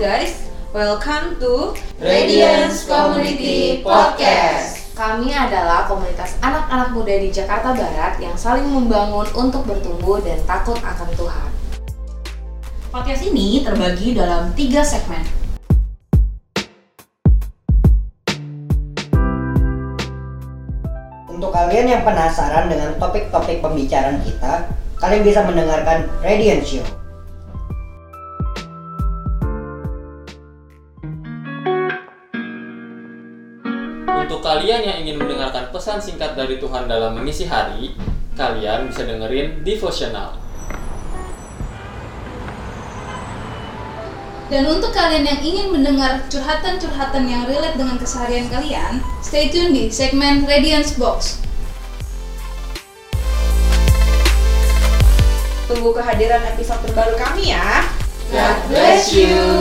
guys, welcome to Radiance Community Podcast. Kami adalah komunitas anak-anak muda di Jakarta Barat yang saling membangun untuk bertumbuh dan takut akan Tuhan. Podcast ini terbagi dalam tiga segmen. Untuk kalian yang penasaran dengan topik-topik pembicaraan kita, kalian bisa mendengarkan Radiant Show. Untuk kalian yang ingin mendengarkan pesan singkat dari Tuhan dalam mengisi hari, kalian bisa dengerin devotional. Dan untuk kalian yang ingin mendengar curhatan-curhatan yang relate dengan keseharian kalian, stay tune di segmen Radiance Box. Tunggu kehadiran episode terbaru kami ya. God bless you.